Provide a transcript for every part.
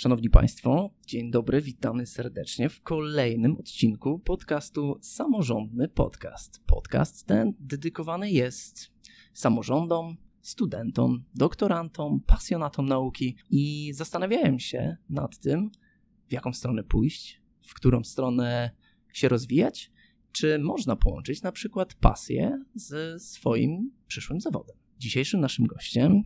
Szanowni Państwo, dzień dobry, witamy serdecznie w kolejnym odcinku podcastu Samorządny Podcast. Podcast ten dedykowany jest samorządom, studentom, doktorantom, pasjonatom nauki i zastanawiałem się nad tym, w jaką stronę pójść, w którą stronę się rozwijać, czy można połączyć na przykład pasję ze swoim przyszłym zawodem. Dzisiejszym naszym gościem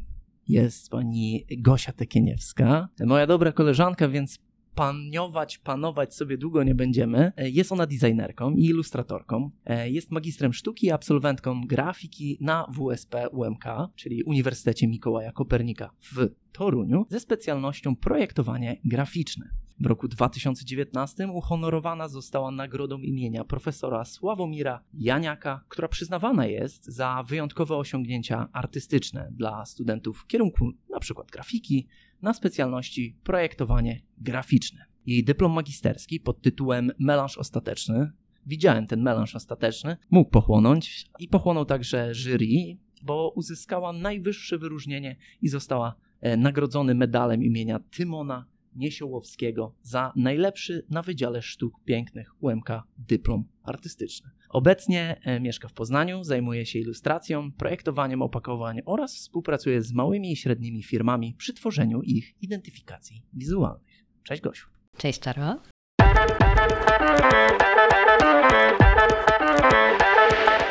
jest pani Gosia Tekieniewska, moja dobra koleżanka, więc paniować, panować sobie długo nie będziemy. Jest ona designerką i ilustratorką. Jest magistrem sztuki i absolwentką grafiki na WSP UMK, czyli Uniwersytecie Mikołaja Kopernika w Toruniu, ze specjalnością projektowanie graficzne. W roku 2019 uhonorowana została nagrodą imienia profesora Sławomira Janiaka, która przyznawana jest za wyjątkowe osiągnięcia artystyczne dla studentów w kierunku np. grafiki na specjalności projektowanie graficzne. Jej dyplom magisterski pod tytułem Melanż ostateczny, widziałem ten melanż ostateczny, mógł pochłonąć i pochłonął także jury, bo uzyskała najwyższe wyróżnienie i została e, nagrodzony medalem imienia Tymona Niesiołowskiego za najlepszy na Wydziale Sztuk Pięknych UMK dyplom artystyczny. Obecnie e, mieszka w Poznaniu, zajmuje się ilustracją, projektowaniem opakowań oraz współpracuje z małymi i średnimi firmami przy tworzeniu ich identyfikacji wizualnych. Cześć Gosiu. Cześć Czaro.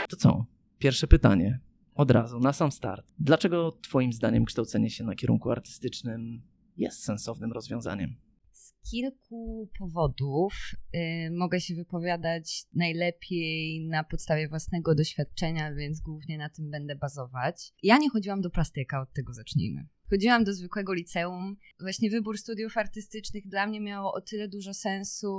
To co? Pierwsze pytanie. Od razu, na sam start. Dlaczego Twoim zdaniem kształcenie się na kierunku artystycznym jest sensownym rozwiązaniem? Z kilku powodów y, mogę się wypowiadać najlepiej na podstawie własnego doświadczenia, więc głównie na tym będę bazować. Ja nie chodziłam do plastyka, od tego zacznijmy. Chodziłam do zwykłego liceum. Właśnie wybór studiów artystycznych dla mnie miał o tyle dużo sensu,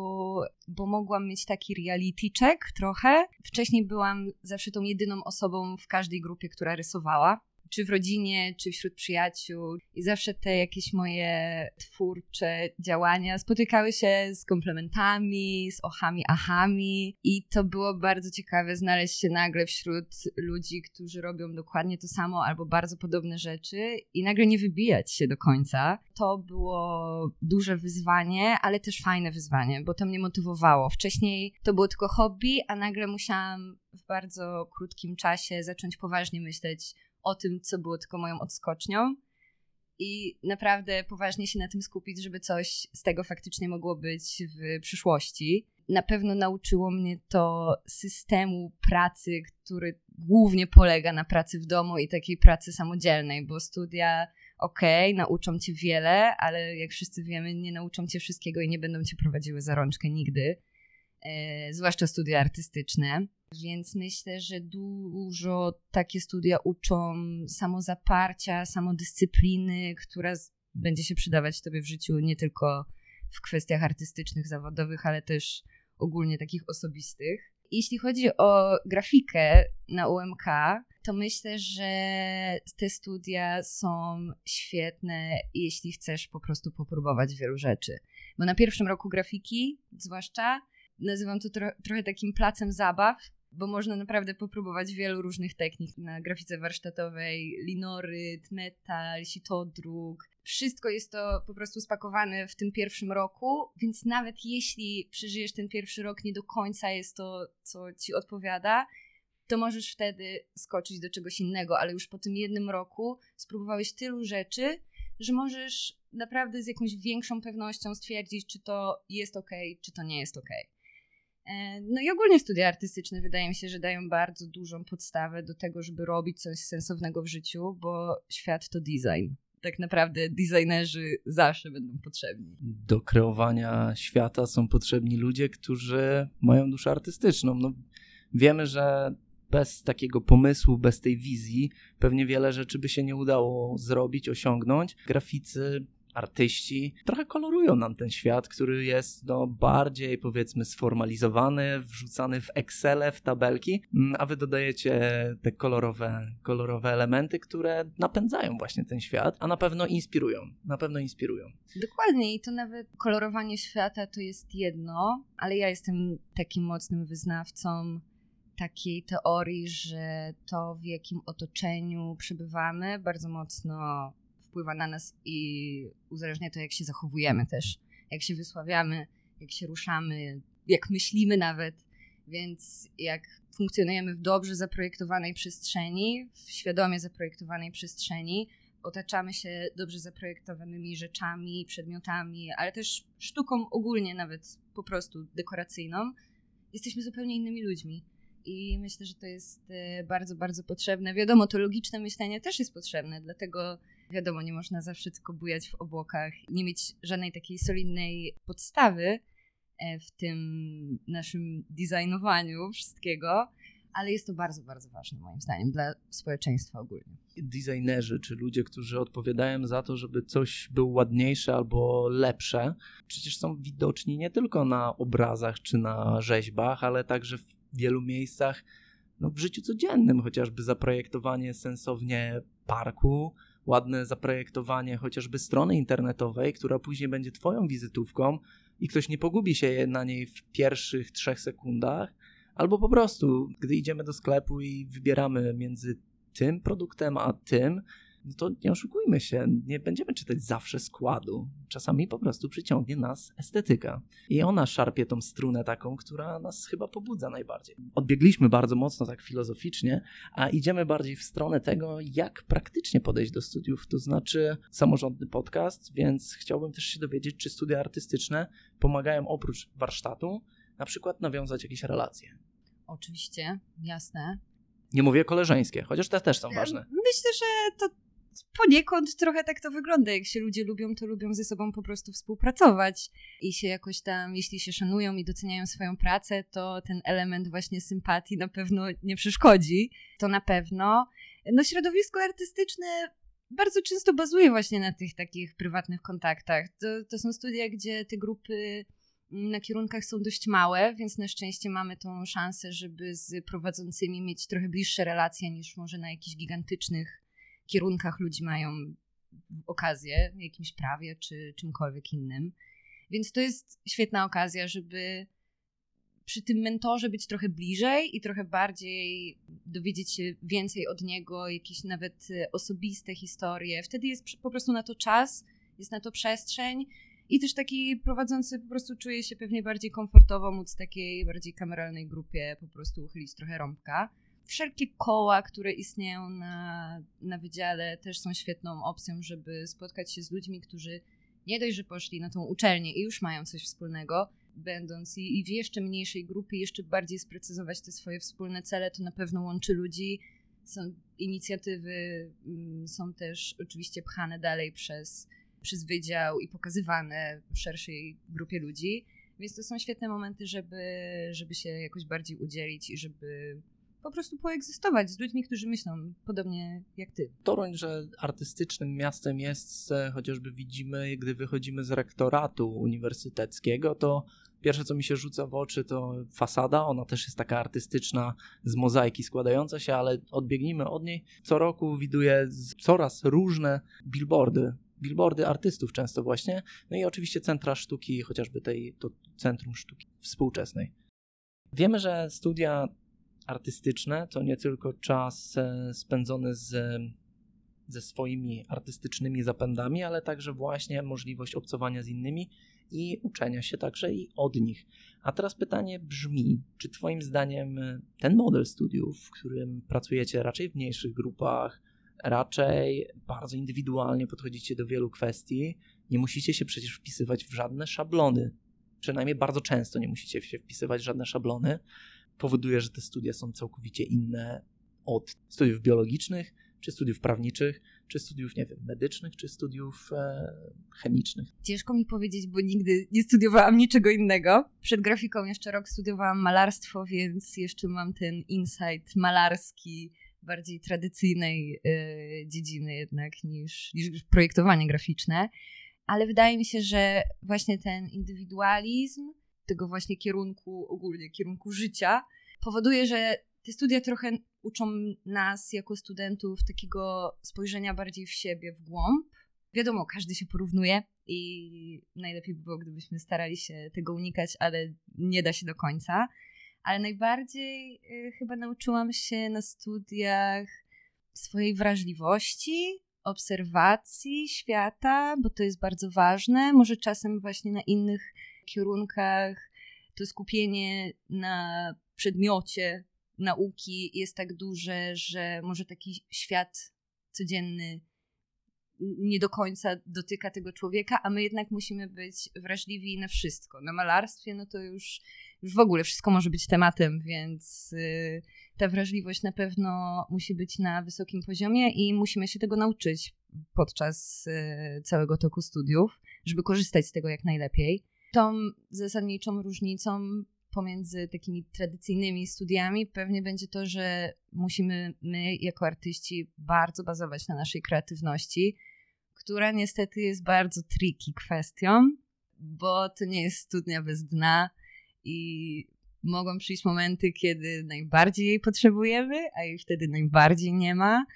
bo mogłam mieć taki reality check trochę. Wcześniej byłam zawsze tą jedyną osobą w każdej grupie, która rysowała czy w rodzinie, czy wśród przyjaciół. I zawsze te jakieś moje twórcze działania spotykały się z komplementami, z ochami, achami. I to było bardzo ciekawe znaleźć się nagle wśród ludzi, którzy robią dokładnie to samo albo bardzo podobne rzeczy i nagle nie wybijać się do końca. To było duże wyzwanie, ale też fajne wyzwanie, bo to mnie motywowało. Wcześniej to było tylko hobby, a nagle musiałam w bardzo krótkim czasie zacząć poważnie myśleć o tym, co było tylko moją odskocznią i naprawdę poważnie się na tym skupić, żeby coś z tego faktycznie mogło być w przyszłości. Na pewno nauczyło mnie to systemu pracy, który głównie polega na pracy w domu i takiej pracy samodzielnej, bo studia, okej, okay, nauczą cię wiele, ale jak wszyscy wiemy, nie nauczą cię wszystkiego i nie będą cię prowadziły za rączkę nigdy, e, zwłaszcza studia artystyczne. Więc myślę, że dużo takie studia uczą samozaparcia, samodyscypliny, która będzie się przydawać Tobie w życiu nie tylko w kwestiach artystycznych, zawodowych, ale też ogólnie takich osobistych. Jeśli chodzi o grafikę na UMK, to myślę, że te studia są świetne, jeśli chcesz po prostu popróbować wielu rzeczy. Bo na pierwszym roku grafiki, zwłaszcza, nazywam to tro trochę takim placem zabaw, bo można naprawdę popróbować wielu różnych technik na grafice warsztatowej, linoryt, metal, sitodruk. Wszystko jest to po prostu spakowane w tym pierwszym roku, więc nawet jeśli przeżyjesz ten pierwszy rok, nie do końca jest to, co ci odpowiada, to możesz wtedy skoczyć do czegoś innego, ale już po tym jednym roku spróbowałeś tylu rzeczy, że możesz naprawdę z jakąś większą pewnością stwierdzić, czy to jest ok, czy to nie jest ok. E, no i ogólnie studia artystyczne wydaje mi się, że dają bardzo dużą podstawę do tego, żeby robić coś sensownego w życiu, bo świat to design. Tak naprawdę designerzy zawsze będą potrzebni. Do kreowania świata są potrzebni ludzie, którzy mają duszę artystyczną. No, wiemy, że bez takiego pomysłu, bez tej wizji, pewnie wiele rzeczy by się nie udało zrobić, osiągnąć. Graficy artyści trochę kolorują nam ten świat, który jest no, bardziej powiedzmy sformalizowany, wrzucany w Excele, w tabelki, mm, a wy dodajecie te kolorowe, kolorowe elementy, które napędzają właśnie ten świat, a na pewno inspirują, na pewno inspirują. Dokładnie i to nawet kolorowanie świata to jest jedno, ale ja jestem takim mocnym wyznawcą takiej teorii, że to w jakim otoczeniu przebywamy bardzo mocno wpływa na nas i uzależnia to, jak się zachowujemy też, jak się wysławiamy, jak się ruszamy, jak myślimy nawet. Więc jak funkcjonujemy w dobrze zaprojektowanej przestrzeni, w świadomie zaprojektowanej przestrzeni, otaczamy się dobrze zaprojektowanymi rzeczami, przedmiotami, ale też sztuką ogólnie, nawet po prostu dekoracyjną, jesteśmy zupełnie innymi ludźmi. I myślę, że to jest e, bardzo, bardzo potrzebne. Wiadomo, to logiczne myślenie też jest potrzebne, dlatego wiadomo, nie można zawsze tylko bujać w obłokach, nie mieć żadnej takiej solidnej podstawy e, w tym naszym designowaniu wszystkiego, ale jest to bardzo, bardzo ważne moim zdaniem dla społeczeństwa ogólnie. Designerzy, czy ludzie, którzy odpowiadają za to, żeby coś było ładniejsze albo lepsze, przecież są widoczni nie tylko na obrazach czy na rzeźbach, ale także w wielu miejscach no, w życiu codziennym, chociażby zaprojektowanie sensownie parku, ładne zaprojektowanie chociażby strony internetowej, która później będzie Twoją wizytówką i ktoś nie pogubi się na niej w pierwszych trzech sekundach, albo po prostu, gdy idziemy do sklepu i wybieramy między tym produktem a tym, no to nie oszukujmy się, nie będziemy czytać zawsze składu. Czasami po prostu przyciągnie nas estetyka. I ona szarpie tą strunę taką, która nas chyba pobudza najbardziej. Odbiegliśmy bardzo mocno tak filozoficznie, a idziemy bardziej w stronę tego, jak praktycznie podejść do studiów. To znaczy samorządny podcast, więc chciałbym też się dowiedzieć, czy studia artystyczne pomagają oprócz warsztatu na przykład nawiązać jakieś relacje. Oczywiście, jasne. Nie mówię koleżeńskie, chociaż te też są ważne. Myślę, że to poniekąd trochę tak to wygląda. Jak się ludzie lubią, to lubią ze sobą po prostu współpracować i się jakoś tam, jeśli się szanują i doceniają swoją pracę, to ten element właśnie sympatii na pewno nie przeszkodzi. To na pewno. No, środowisko artystyczne bardzo często bazuje właśnie na tych takich prywatnych kontaktach. To, to są studia, gdzie te grupy na kierunkach są dość małe, więc na szczęście mamy tą szansę, żeby z prowadzącymi mieć trochę bliższe relacje niż może na jakichś gigantycznych kierunkach ludzi mają okazję, jakimś prawie czy czymkolwiek innym. Więc to jest świetna okazja, żeby przy tym mentorze być trochę bliżej i trochę bardziej dowiedzieć się więcej od niego, jakieś nawet osobiste historie. Wtedy jest po prostu na to czas, jest na to przestrzeń i też taki prowadzący po prostu czuje się pewnie bardziej komfortowo móc takiej bardziej kameralnej grupie po prostu uchylić trochę rąbka wszelkie koła, które istnieją na, na wydziale, też są świetną opcją, żeby spotkać się z ludźmi, którzy nie dość, że poszli na tą uczelnię i już mają coś wspólnego, będąc i, i w jeszcze mniejszej grupie, jeszcze bardziej sprecyzować te swoje wspólne cele, to na pewno łączy ludzi. Są inicjatywy, mm, są też oczywiście pchane dalej przez, przez wydział i pokazywane szerszej grupie ludzi. Więc to są świetne momenty, żeby, żeby się jakoś bardziej udzielić i żeby po prostu poegzystować z ludźmi, którzy myślą podobnie jak ty. Toruń, że artystycznym miastem jest, chociażby widzimy, gdy wychodzimy z rektoratu uniwersyteckiego, to pierwsze, co mi się rzuca w oczy, to fasada. Ona też jest taka artystyczna, z mozaiki składająca się, ale odbiegnijmy od niej. Co roku widuję coraz różne billboardy. Billboardy artystów często właśnie. No i oczywiście centra sztuki, chociażby tej, to Centrum Sztuki Współczesnej. Wiemy, że studia artystyczne to nie tylko czas e, spędzony z, ze swoimi artystycznymi zapędami, ale także właśnie możliwość obcowania z innymi i uczenia się także i od nich. A teraz pytanie brzmi, czy Twoim zdaniem ten model studiów, w którym pracujecie raczej w mniejszych grupach, raczej bardzo indywidualnie podchodzicie do wielu kwestii, nie musicie się przecież wpisywać w żadne szablony, przynajmniej bardzo często nie musicie się wpisywać w żadne szablony, powoduje, że te studia są całkowicie inne od studiów biologicznych, czy studiów prawniczych, czy studiów, nie wiem, medycznych, czy studiów e, chemicznych. Ciężko mi powiedzieć, bo nigdy nie studiowałam niczego innego. Przed grafiką jeszcze rok studiowałam malarstwo, więc jeszcze mam ten insight malarski, bardziej tradycyjnej e, dziedziny jednak niż, niż projektowanie graficzne. Ale wydaje mi się, że właśnie ten indywidualizm, tego właśnie kierunku, ogólnie kierunku życia, powoduje, że te studia trochę uczą nas jako studentów takiego spojrzenia bardziej w siebie, w głąb. Wiadomo, każdy się porównuje i najlepiej by było, gdybyśmy starali się tego unikać, ale nie da się do końca. Ale najbardziej y, chyba nauczyłam się na studiach swojej wrażliwości, obserwacji świata, bo to jest bardzo ważne. Może czasem właśnie na innych kierunkach to skupienie na przedmiocie nauki jest tak duże, że może taki świat codzienny nie do końca dotyka tego człowieka, a my jednak musimy być wrażliwi na wszystko. Na malarstwie, no to już, już w ogóle wszystko może być tematem, więc y, ta wrażliwość na pewno musi być na wysokim poziomie i musimy się tego nauczyć podczas y, całego toku studiów, żeby korzystać z tego jak najlepiej. Tą zasadniczą różnicą pomiędzy takimi tradycyjnymi studiami pewnie będzie to, że musimy my jako artyści bardzo bazować na naszej kreatywności, która niestety jest bardzo tricky kwestią, bo to nie jest studnia bez dna i mogą przyjść momenty, kiedy najbardziej jej potrzebujemy, a jej wtedy najbardziej nie ma.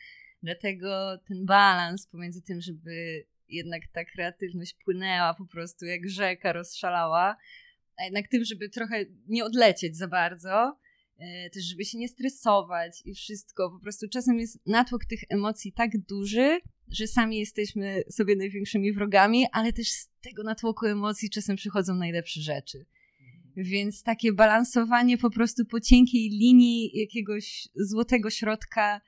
Dlatego ten balans pomiędzy tym, żeby jednak ta kreatywność płynęła po prostu jak rzeka rozszalała, a jednak tym, żeby trochę nie odlecieć za bardzo, e, też żeby się nie stresować i wszystko. Po prostu czasem jest natłok tych emocji tak duży, że sami jesteśmy sobie największymi wrogami, ale też z tego natłoku emocji czasem przychodzą najlepsze rzeczy. Więc takie balansowanie po prostu po cienkiej linii jakiegoś złotego środka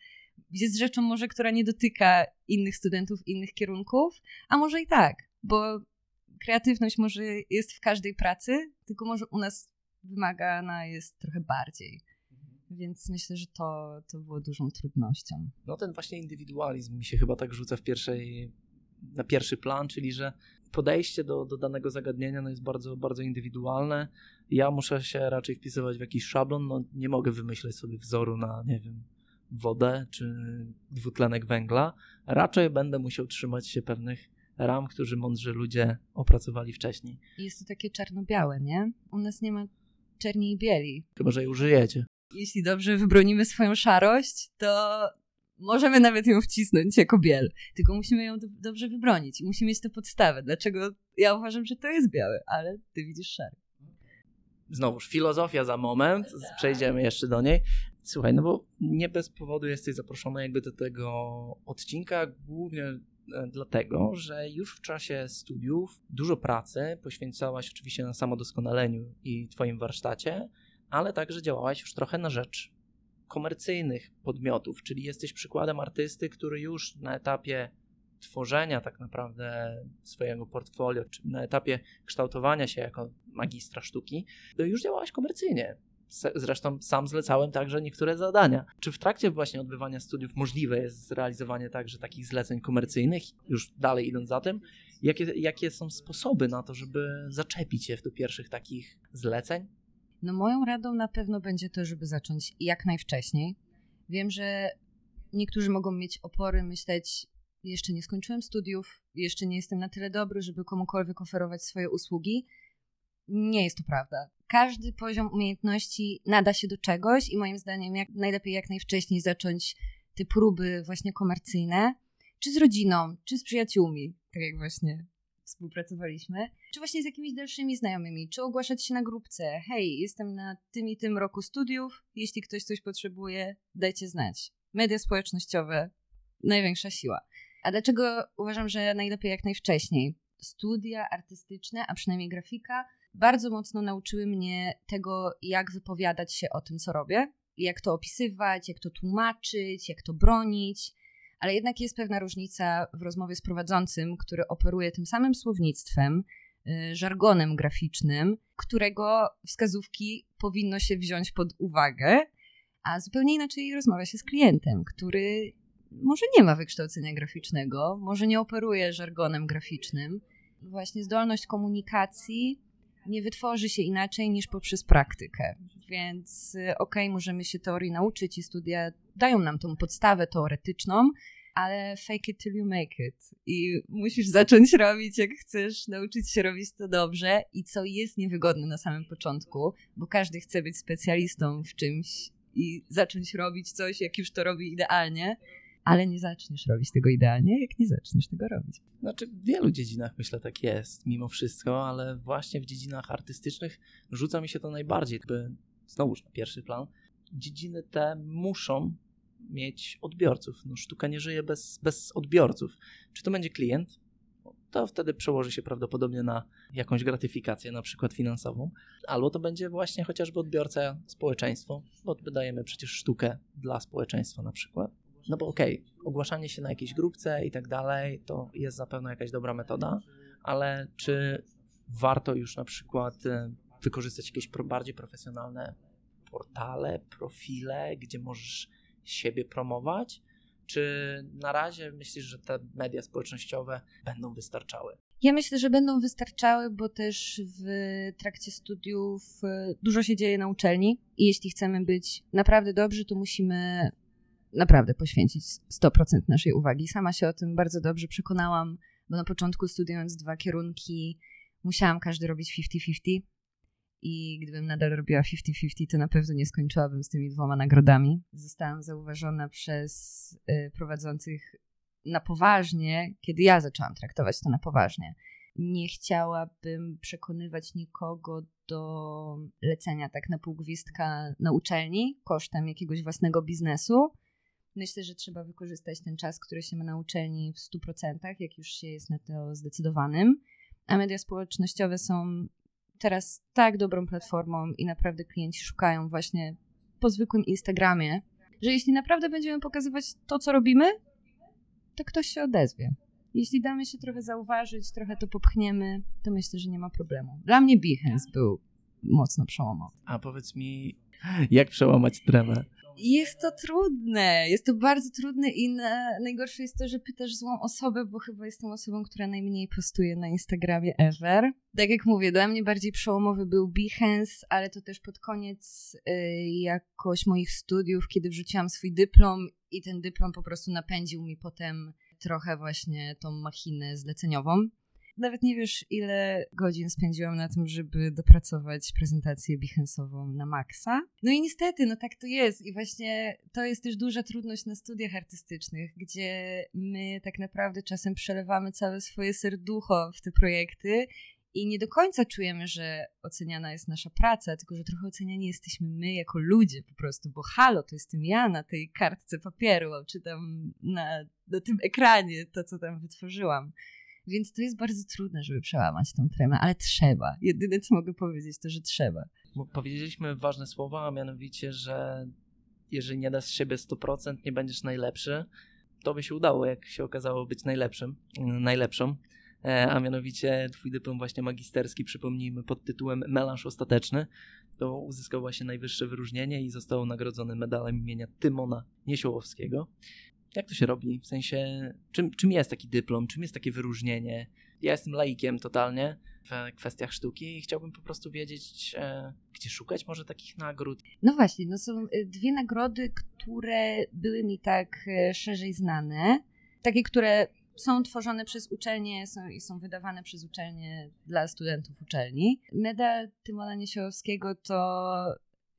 jest rzeczą może, która nie dotyka innych studentów, innych kierunków, a może i tak, bo kreatywność może jest w każdej pracy, tylko może u nas wymagana jest trochę bardziej. Więc myślę, że to, to było dużą trudnością. No ten właśnie indywidualizm mi się chyba tak rzuca w pierwszej, na pierwszy plan, czyli że podejście do, do danego zagadnienia no jest bardzo, bardzo indywidualne. Ja muszę się raczej wpisywać w jakiś szablon, no nie mogę wymyśleć sobie wzoru na, nie wiem, wodę czy dwutlenek węgla. Raczej będę musiał trzymać się pewnych ram, którzy mądrzy ludzie opracowali wcześniej. Jest to takie czarno-białe, nie? U nas nie ma czerni i bieli. Chyba, że je użyjecie. Jeśli dobrze wybronimy swoją szarość, to możemy nawet ją wcisnąć jako biel. Tylko musimy ją do dobrze wybronić i musimy mieć tę podstawę. Dlaczego ja uważam, że to jest białe, ale ty widzisz szary. Znowuż filozofia za moment, przejdziemy jeszcze do niej. Słuchaj, no bo nie bez powodu jesteś zaproszony jakby do tego odcinka, głównie E, dlatego, że już w czasie studiów dużo pracy poświęcałaś oczywiście na samodoskonaleniu i Twoim warsztacie, ale także działałaś już trochę na rzecz komercyjnych podmiotów, czyli jesteś przykładem artysty, który już na etapie tworzenia tak naprawdę swojego portfolio, czy na etapie kształtowania się jako magistra sztuki, już działałaś komercyjnie. Zresztą sam zlecałem także niektóre zadania. Czy w trakcie właśnie odbywania studiów możliwe jest zrealizowanie także takich zleceń komercyjnych? Już dalej idąc za tym, jakie, jakie są sposoby na to, żeby zaczepić się do pierwszych takich zleceń? No moją radą na pewno będzie to, żeby zacząć jak najwcześniej. Wiem, że niektórzy mogą mieć opory, myśleć, jeszcze nie skończyłem studiów, jeszcze nie jestem na tyle dobry, żeby komukolwiek oferować swoje usługi. Nie jest to prawda każdy poziom umiejętności nada się do czegoś i moim zdaniem jak najlepiej jak najwcześniej zacząć te próby właśnie komercyjne, czy z rodziną, czy z przyjaciółmi, tak jak właśnie współpracowaliśmy, czy właśnie z jakimiś dalszymi znajomymi, czy ogłaszać się na grupce. Hej, jestem na tym i tym roku studiów, jeśli ktoś coś potrzebuje, dajcie znać. Media społecznościowe, największa siła. A dlaczego uważam, że najlepiej jak najwcześniej? Studia artystyczne, a przynajmniej grafika, bardzo mocno nauczyły mnie tego, jak wypowiadać się o tym, co robię, jak to opisywać, jak to tłumaczyć, jak to bronić. Ale jednak jest pewna różnica w rozmowie z prowadzącym, który operuje tym samym słownictwem, y, żargonem graficznym, którego wskazówki powinno się wziąć pod uwagę, a zupełnie inaczej rozmawia się z klientem, który może nie ma wykształcenia graficznego, może nie operuje żargonem graficznym. Właśnie zdolność komunikacji nie wytworzy się inaczej niż poprzez praktykę. Więc y, okej, okay, możemy się teorii nauczyć i studia dają nam tą podstawę teoretyczną, ale fake it till you make it. I musisz zacząć robić, jak chcesz, nauczyć się robić to dobrze i co jest niewygodne na samym początku, bo każdy chce być specjalistą w czymś i zacząć robić coś, jak już to robi idealnie ale nie zaczniesz robić tego idealnie, jak nie zaczniesz tego robić. Znaczy, w wielu dziedzinach myślę tak jest, mimo wszystko, ale właśnie w dziedzinach artystycznych rzuca mi się to najbardziej, jakby znowuż na pierwszy plan. Dziedziny te muszą mieć odbiorców. No, sztuka nie żyje bez, bez odbiorców. Czy to będzie klient? To wtedy przełoży się prawdopodobnie na jakąś gratyfikację, na przykład finansową, albo to będzie właśnie chociażby odbiorca społeczeństwo, bo wydajemy przecież sztukę dla społeczeństwa na przykład. No bo okej, okay, ogłaszanie się na jakiejś grupce i tak dalej, to jest zapewne jakaś dobra metoda, ale czy warto już na przykład e, wykorzystać jakieś bardziej profesjonalne portale, profile, gdzie możesz siebie promować? Czy na razie myślisz, że te media społecznościowe będą wystarczały? Ja myślę, że będą wystarczały, bo też w trakcie studiów e, dużo się dzieje na uczelni i jeśli chcemy być naprawdę dobrzy, to musimy naprawdę poświęcić 100% naszej uwagi. Sama się o tym bardzo dobrze przekonałam, bo na początku studiując dwa kierunki, musiałam każdy robić 50-50 i gdybym nadal robiła 50-50, to na pewno nie skończyłabym z tymi dwoma nagrodami. Zostałam zauważona przez y, prowadzących na poważnie, kiedy ja zaczęłam traktować to na poważnie. Nie chciałabym przekonywać nikogo do lecenia tak na pół gwizdka na uczelni kosztem jakiegoś własnego biznesu. Myślę, że trzeba wykorzystać ten czas, który się ma na uczelni w 100%, jak już się jest na to zdecydowanym. A media społecznościowe są teraz tak dobrą platformą i naprawdę klienci szukają właśnie po zwykłym Instagramie, że jeśli naprawdę będziemy pokazywać to, co robimy, to ktoś się odezwie. Jeśli damy się trochę zauważyć, trochę to popchniemy, to myślę, że nie ma problemu. Dla mnie Behance był mocno przełomowy. A powiedz mi, jak przełamać tremę? Jest to trudne, jest to bardzo trudne i na, najgorsze jest to, że pytasz złą osobę, bo chyba jestem osobą, która najmniej postuje na Instagramie ever. Tak jak mówię, dla mnie bardziej przełomowy był Behance, ale to też pod koniec y, jakoś moich studiów, kiedy wrzuciłam swój dyplom i ten dyplom po prostu napędził mi potem trochę właśnie tą machinę zleceniową nawet nie wiesz, ile godzin spędziłam na tym, żeby dopracować prezentację Behance'ową na maksa. No i niestety, no tak to jest. I właśnie to jest też duża trudność na studiach artystycznych, gdzie my tak naprawdę czasem przelewamy całe swoje serducho w te projekty i nie do końca czujemy, że oceniana jest nasza praca, tylko że trochę oceniani jesteśmy my jako ludzie po prostu, bo halo, to jestem ja na tej kartce papieru, czy tam na, na tym ekranie, to co tam wytworzyłam. Więc to jest bardzo trudne, żeby przełamać tą tremę, ale trzeba. Jedyne, co mogę powiedzieć, to, że trzeba. Powiedzieliśmy ważne słowa, a mianowicie, że jeżeli nie dasz siebie 100%, nie będziesz najlepszy. To by się udało, jak się okazało, być najlepszym, najlepszą. E, a mianowicie twój dyplom właśnie magisterski, przypomnijmy, pod tytułem Melanż Ostateczny, to uzyskał właśnie najwyższe wyróżnienie i został nagrodzony medalem imienia Tymona Niesiołowskiego. Jak to się robi? W sensie, czym, czym jest taki dyplom? Czym jest takie wyróżnienie? Ja jestem laikiem totalnie w kwestiach sztuki i chciałbym po prostu wiedzieć, e, gdzie szukać może takich nagród. No właśnie, no są e, dwie nagrody, które były mi tak e, szerzej znane. Takie, które są tworzone przez uczelnie są, i są wydawane przez uczelnie dla studentów uczelni. Medal Tymona Niesiołowskiego to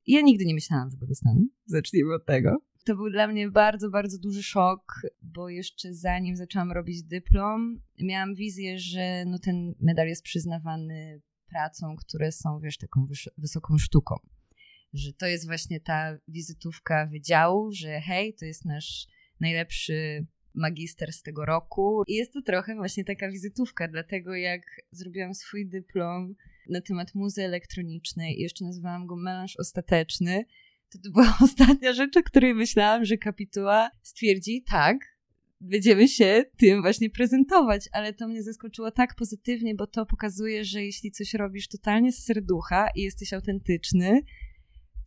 ja nigdy nie myślałam, że go dostanę. Zacznijmy od tego. To był dla mnie bardzo, bardzo duży szok, bo jeszcze zanim zaczęłam robić dyplom, miałam wizję, że no ten medal jest przyznawany pracom, które są, wiesz, taką wysoką sztuką. Że to jest właśnie ta wizytówka wydziału, że hej, to jest nasz najlepszy magister z tego roku. I jest to trochę właśnie taka wizytówka, dlatego jak zrobiłam swój dyplom na temat muzy elektronicznej i jeszcze nazywałam go melanż ostateczny, to, była ostatnia rzecz, o której myślałam, że kapituła stwierdzi, tak, będziemy się tym właśnie prezentować, ale to mnie zaskoczyło tak pozytywnie, bo to pokazuje, że jeśli coś robisz totalnie z serducha i jesteś autentyczny,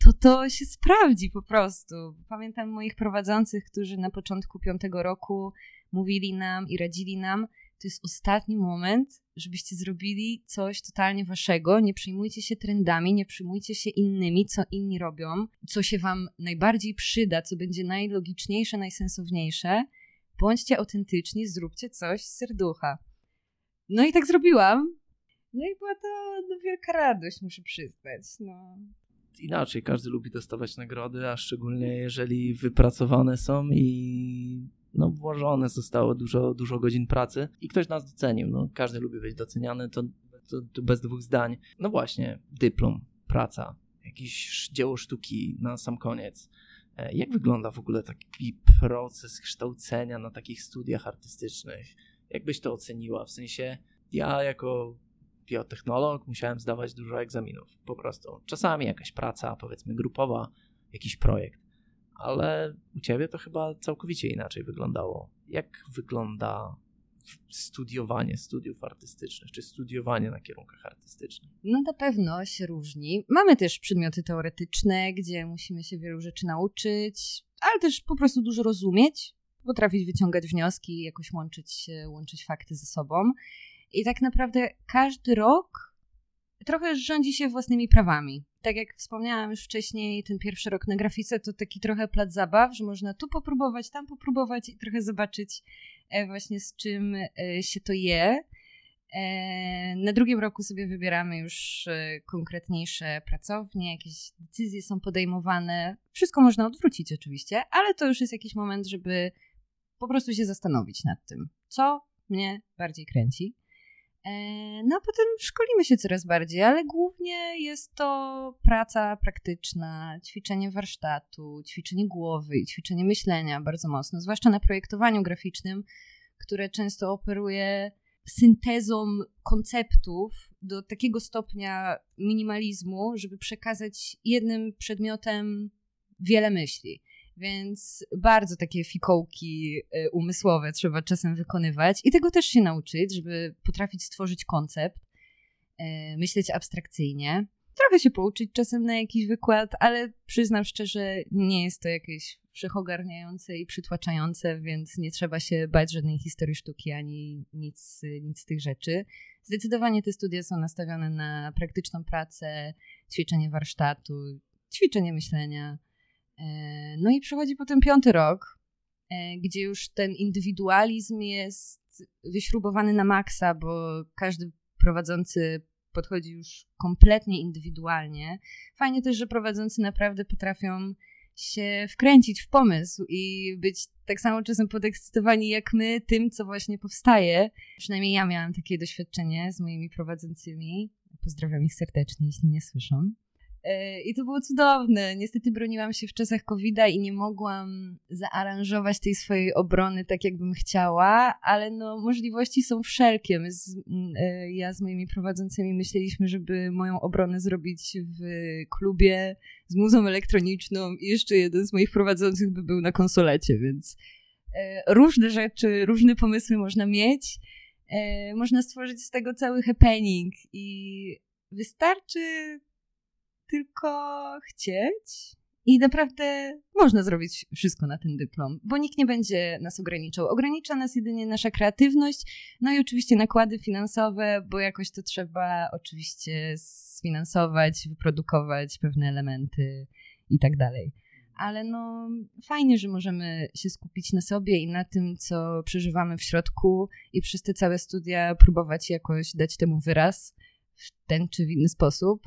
to to się sprawdzi po prostu. Pamiętam moich prowadzących, którzy na początku piątego roku mówili nam i radzili nam, to jest ostatni moment, żebyście zrobili coś totalnie waszego. Nie przejmujcie się trendami, nie przejmujcie się innymi, co inni robią, co się wam najbardziej przyda, co będzie najlogiczniejsze, najsensowniejsze. Bądźcie autentyczni, zróbcie coś z serducha. No i tak zrobiłam. No i była to no, wielka radość, muszę przyznać. No. Inaczej, każdy lubi dostawać nagrody, a szczególnie jeżeli wypracowane są i no, włożone zostało dużo, dużo godzin pracy i ktoś nas docenił. No, każdy lubi być doceniany, to, to, to bez dwóch zdań. No właśnie, dyplom, praca, jakieś dzieło sztuki na sam koniec. E, jak wygląda w ogóle taki proces kształcenia na takich studiach artystycznych? Jak byś to oceniła? W sensie, ja jako biotechnolog musiałem zdawać dużo egzaminów, po prostu. Czasami jakaś praca, powiedzmy grupowa, jakiś projekt, ale u ciebie to chyba całkowicie inaczej wyglądało. Jak wygląda studiowanie studiów artystycznych, czy studiowanie na kierunkach artystycznych? No na pewno się różni. Mamy też przedmioty teoretyczne, gdzie musimy się wielu rzeczy nauczyć, ale też po prostu dużo rozumieć, potrafić wyciągać wnioski, jakoś łączyć, łączyć fakty ze sobą. I tak naprawdę każdy rok trochę rządzi się własnymi prawami. Tak jak wspomniałam już wcześniej, ten pierwszy rok na grafice to taki trochę plac zabaw, że można tu popróbować, tam popróbować i trochę zobaczyć e, właśnie z czym e, się to je. E, na drugim roku sobie wybieramy już konkretniejsze pracownie, jakieś decyzje są podejmowane. Wszystko można odwrócić oczywiście, ale to już jest jakiś moment, żeby po prostu się zastanowić nad tym, co mnie bardziej kręci. E, no a potem szkolimy się coraz bardziej, ale głównie jest to praca praktyczna, ćwiczenie warsztatu, ćwiczenie głowy i ćwiczenie myślenia bardzo mocno, zwłaszcza na projektowaniu graficznym, które często operuje syntezą konceptów do takiego stopnia minimalizmu, żeby przekazać jednym przedmiotem wiele myśli. Więc bardzo takie fikołki y, umysłowe trzeba czasem wykonywać i tego też się nauczyć, żeby potrafić stworzyć koncept, y, myśleć abstrakcyjnie. Trochę się pouczyć czasem na jakiś wykład, ale przyznam szczerze, nie jest to jakieś wszechogarniające i przytłaczające, więc nie trzeba się bać żadnej historii sztuki ani nic, nic z tych rzeczy. Zdecydowanie te studia są nastawione na praktyczną pracę, ćwiczenie warsztatu, ćwiczenie myślenia. E, no i przychodzi potem piąty rok, e, gdzie już ten indywidualizm jest wyśrubowany na maksa, bo każdy prowadzący podchodzi już kompletnie indywidualnie. Fajnie też, że prowadzący naprawdę potrafią się wkręcić w pomysł i być tak samo czasem podekscytowani jak my tym, co właśnie powstaje. Przynajmniej ja miałam takie doświadczenie z moimi prowadzącymi. Pozdrawiam ich serdecznie, jeśli mnie słyszą. E, I to było cudowne. Niestety broniłam się w czasach covid i nie mogłam zaaranżować tej swojej obrony tak, jakbym chciała, ale no, możliwości są wszelkie. My z, e, ja z moimi prowadzącymi myśleliśmy, żeby moją obronę zrobić w klubie z muzą elektroniczną i jeszcze jeden z moich prowadzących by był na konsolecie, więc e, różne rzeczy, różne pomysły można mieć. Można stworzyć z tego cały happening i wystarczy tylko chcieć. I naprawdę można zrobić wszystko na ten dyplom, bo nikt nie będzie nas ograniczał. Ogranicza nas jedynie nasza kreatywność, no i oczywiście nakłady finansowe, bo jakoś to trzeba oczywiście sfinansować, wyprodukować pewne elementy i tak dalej. Ale no fajnie, że możemy się skupić na sobie i na tym, co przeżywamy w środku i przez te całe studia próbować jakoś dać temu wyraz w ten czy w inny sposób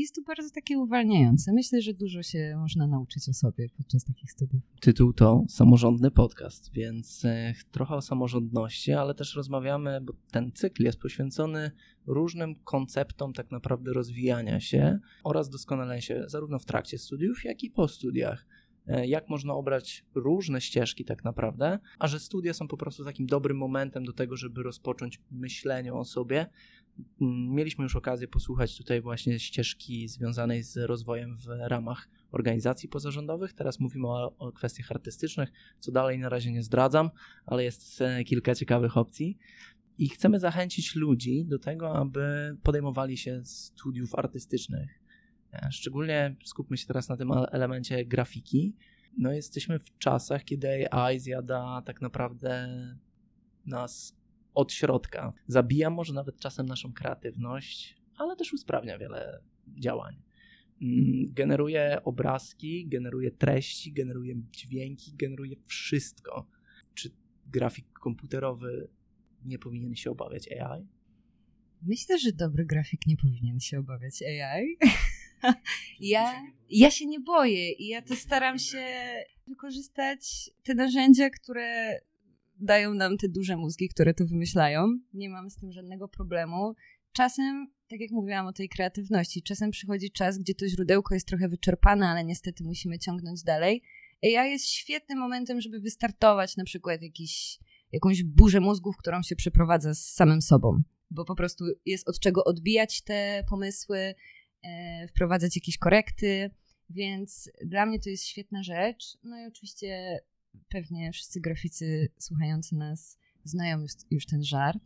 jest to bardzo takie uwalniające. Myślę, że dużo się można nauczyć o sobie podczas takich studiów. Tytuł to Samorządny Podcast, więc e, trochę o samorządności, ale też rozmawiamy, bo ten cykl jest poświęcony różnym konceptom tak naprawdę rozwijania się oraz doskonalenia się zarówno w trakcie studiów, jak i po studiach e, jak można obrać różne ścieżki tak naprawdę, a że studia są po prostu takim dobrym momentem do tego, żeby rozpocząć myślenie o sobie, mieliśmy już okazję posłuchać tutaj właśnie ścieżki związanej z rozwojem w ramach organizacji pozarządowych. Teraz mówimy o, o kwestiach artystycznych, co dalej na razie nie zdradzam, ale jest e, kilka ciekawych opcji. I chcemy zachęcić ludzi do tego, aby podejmowali się studiów artystycznych. E, szczególnie skupmy się teraz na tym elemencie grafiki. No, jesteśmy w czasach, kiedy AI zjada tak naprawdę nas od środka. Zabija może nawet czasem naszą kreatywność, ale też usprawnia wiele działań. Mm, generuje obrazki, generuje treści, generuje dźwięki, generuje wszystko. Czy grafik komputerowy nie powinien się obawiać AI? Myślę, że dobry grafik nie powinien się obawiać AI. ja, ja się nie boję i ja to staram się wykorzystać te narzędzia, które dają nam te duże mózgi, które to wymyślają. Nie mam z tym żadnego problemu. czasem, tak jak mówiłam o tej kreatywności, czasem przychodzi czas, gdzie to źródełko jest trochę wyczerpane, ale niestety musimy ciągnąć dalej. AI jest świetnym momentem, żeby wystartować na przykład jakiś, jakąś burzę mózgów, którą się przeprowadza z samym sobą, bo po prostu jest od czego odbijać te pomysły, e, wprowadzać jakieś korekty, więc dla mnie to jest świetna rzecz. No i oczywiście pewnie wszyscy graficy słuchający nas znają już, już ten żart.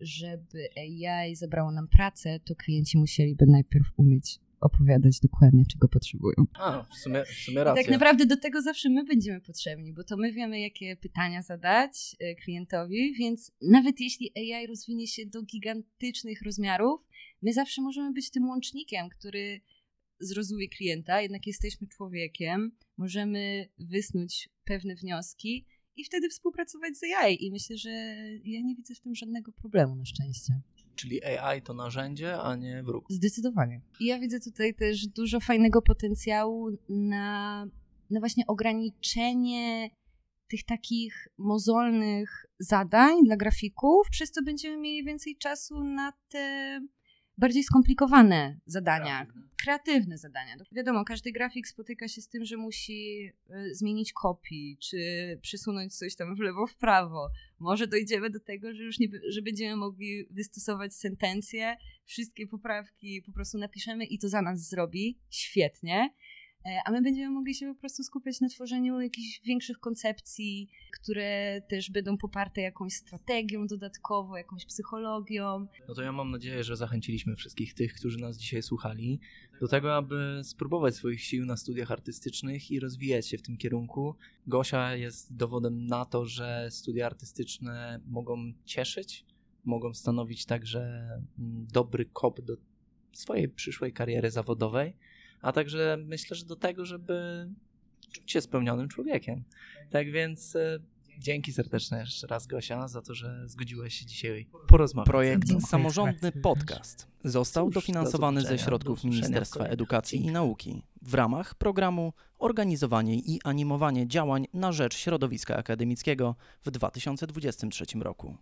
Żeby AI zabrało nam pracę, to klienci musieliby najpierw umieć opowiadać dokładnie, czego potrzebują. A, w sumie, w sumie I racja. tak naprawdę do tego zawsze my będziemy potrzebni, bo to my wiemy, jakie pytania zadać e, klientowi, więc nawet jeśli AI rozwinie się do gigantycznych rozmiarów, my zawsze możemy być tym łącznikiem, który zrozumie klienta, jednak jesteśmy człowiekiem, możemy wysnuć pewne wnioski i wtedy współpracować z AI. I myślę, że ja nie widzę w tym żadnego problemu na szczęście. Czyli AI to narzędzie, a nie wróg. Zdecydowanie. I ja widzę tutaj też dużo fajnego potencjału na, na właśnie ograniczenie tych takich mozolnych zadań dla grafików, przez co będziemy mieli więcej czasu na te bardziej skomplikowane zadania, kreatywne zadania. Wiadomo, każdy grafik spotyka się z tym, że musi y, zmienić kopii, czy przesunąć coś tam w lewo, w prawo. Może dojdziemy do tego, że już nie, że będziemy mogli wystosować sentencję, wszystkie poprawki po prostu napiszemy i to za nas zrobi. Świetnie. E, A my będziemy mogli się po prostu skupiać na tworzeniu jakichś większych koncepcji, które też będą poparte jakąś strategią dodatkowo, jakąś psychologią. No to ja mam nadzieję, że zachęciliśmy wszystkich tych, którzy nas dzisiaj słuchali, do tego, aby spróbować swoich sił na studiach artystycznych i rozwijać się w tym kierunku. Gosia jest dowodem na to, że studia artystyczne mogą cieszyć, mogą stanowić także mm, dobry kop do swojej przyszłej kariery zawodowej, a także myślę, że do tego, żeby czuć się spełnionym człowiekiem. Tak więc e, dzięki serdeczne jeszcze raz Gosia za to, że zgodziłeś się dzisiaj porozmawiać. Projekt. Samorządny Podcast został Cóż, dofinansowany ze środków Ministerstwa Edukacji i. Nauki w ramach programu Organizowanie i animowanie działań na rzecz środowiska akademickiego w 2023 roku.